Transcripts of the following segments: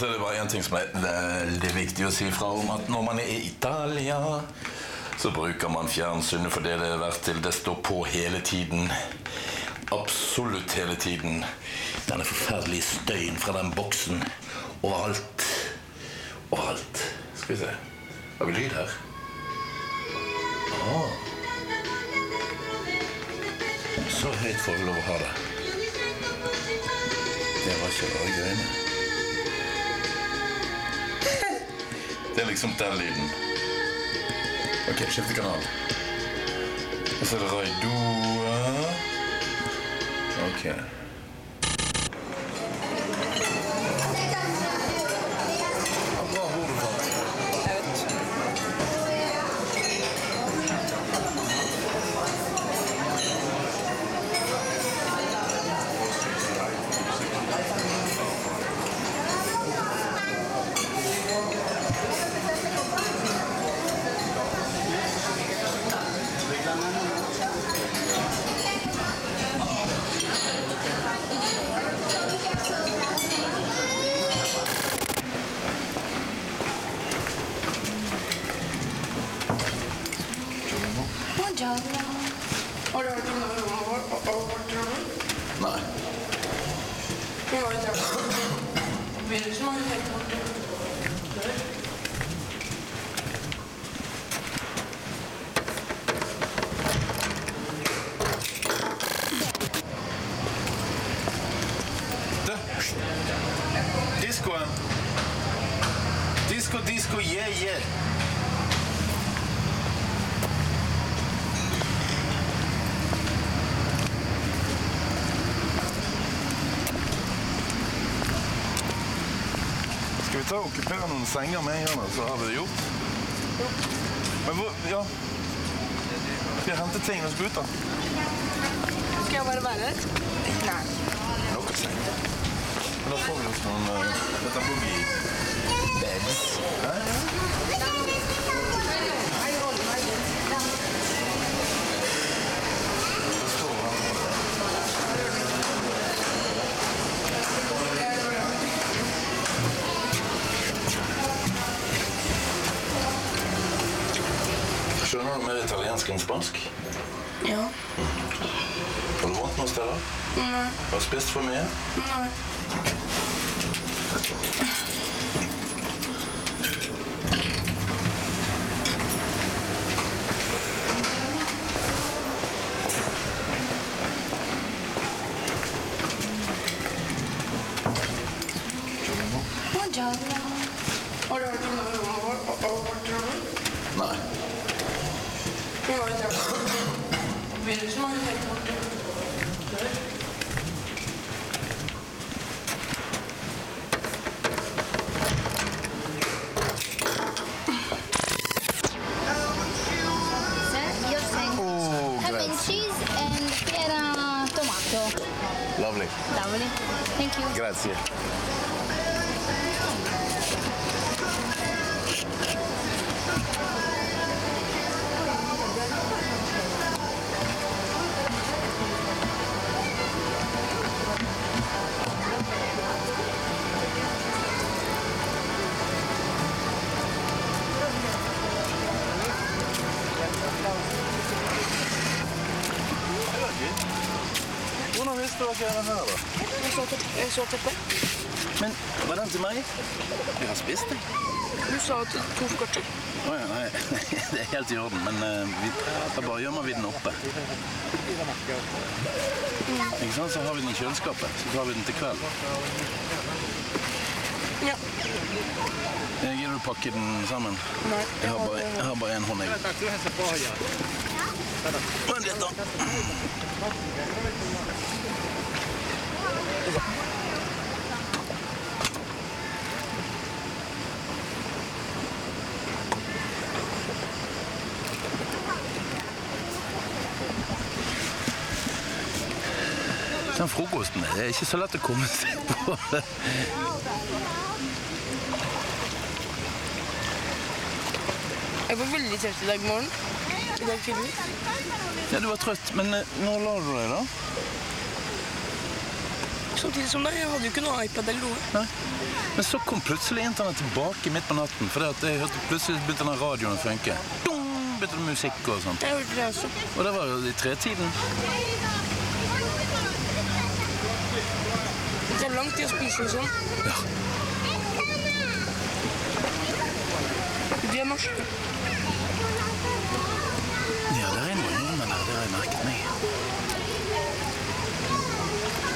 Så er det bare én ting som er veldig viktig å si fra om. At når man er i Italia, så bruker man fjernsynet for det det er verdt til. Det står på hele tiden. Absolutt hele tiden. Denne forferdelige støyen fra den boksen. Overalt. Overalt. Skal vi se. Har vi lyd her? Ah. Så høyt får vi lov å ha det. Det var ikke bare greiene. Det er liksom den lyden. Ok, skifte kanal. Og så er det Raidoa. Ok. Buongiorno. Har du hørt om rommet vårt? Nei. Vi var i har Skal vi ta og okkupere noen senger med en gang, så har vi det gjort? Men hvor Ja. Skal jeg hente ting og skal ut, da? Skal jeg bare være her? Nei. Nok å si. Men da får vi oss noen uh, Skjønner du mer italiensk enn spansk? Ja. Har du vondt noen steder? Nei. Har du spist for mye? Nei. Gracias. Visste dere det her, da? Jeg så teppet. Jeg så teppet. Men var den til meg? Jeg har spist den. Du sa at to skotcher. Å ja, nei. Det er helt i orden, men uh, vi, da bare gjemmer vi den oppe. Ikke sant? Så har vi den i kjøleskapet. Så tar vi den til kveld. Ja. Gidder du pakke den sammen? Nei. Jeg har bare, en hånd, jeg. Da. Den frokosten er ikke så lett å komme seg på. Jeg var veldig trøtt i dag morgen. I dag tidlig. Ja, du var trøtt, men eh, når la du deg, da? samtidig som deg. Jeg hadde jo ikke noe iPad eller noe. Nei. Men så kom plutselig internett tilbake midt på natten. For jeg hørte plutselig begynte den radioen å funke. Dung, begynte det musikk og sånt. Jeg hørte det også. Og det var jo i tretiden. Det er lang tid å spise og sånn. Ja. De er norske.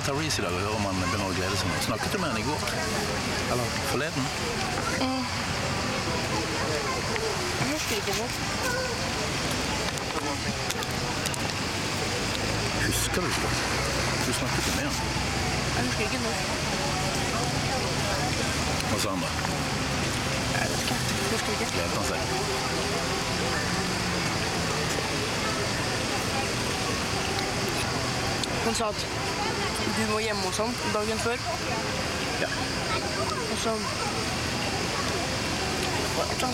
Vel ringe Therese i dag og høre om han begynner å glede seg nå. Snakket du med henne i går? Eller forleden? Jeg husker ikke det. Husker du ikke? Du snakket jo med han. Jeg husker ikke nå. Hva sa han da? Jeg vet ikke. Jeg husker ikke. Gledet han seg? Han sa at du må hjemme hos ham dagen før. Ja. Og så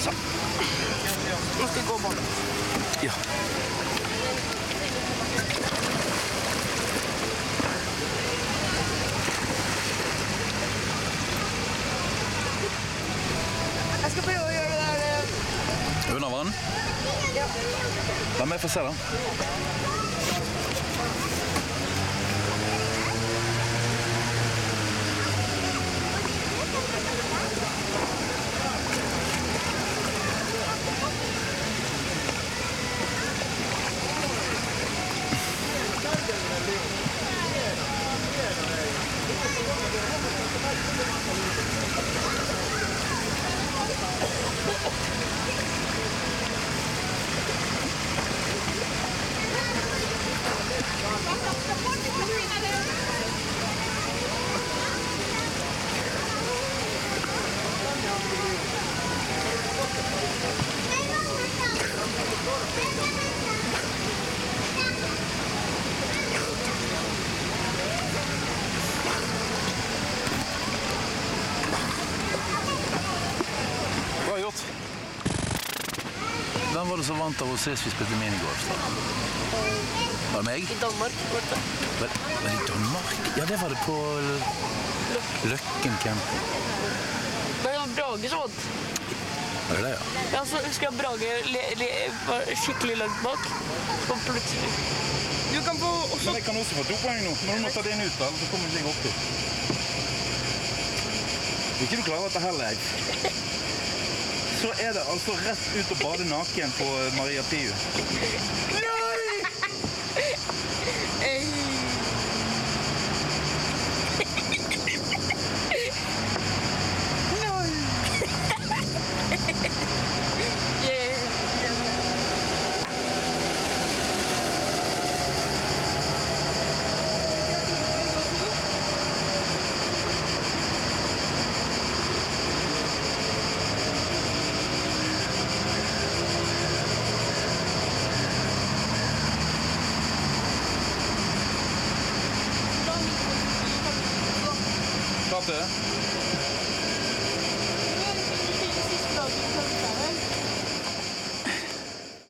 sa? Nå skal jeg gå bort. Ja. Jeg skal prøve å gjøre det der eh, Under vann? Ja. La meg få se, da. Bra gjort. Som vant av oss sist vi spilte minigolf? da? Var det meg? i Danmark. Borte. Var, var det i Danmark? Ja, det var det på Løkken camping. Det var Brage som vant. Var det det, ja? Ja, så husker jeg Brage le, le, var skikkelig langt bak. Og plutselig Du kan få også Men jeg kan også få to poeng nå. Men du må ta den ut, da, så kommer ikke opp dit. Ikke du klarer dette her, Leif, så er det altså rett ut og bade naken på Maria Piu. Eh, Klart det?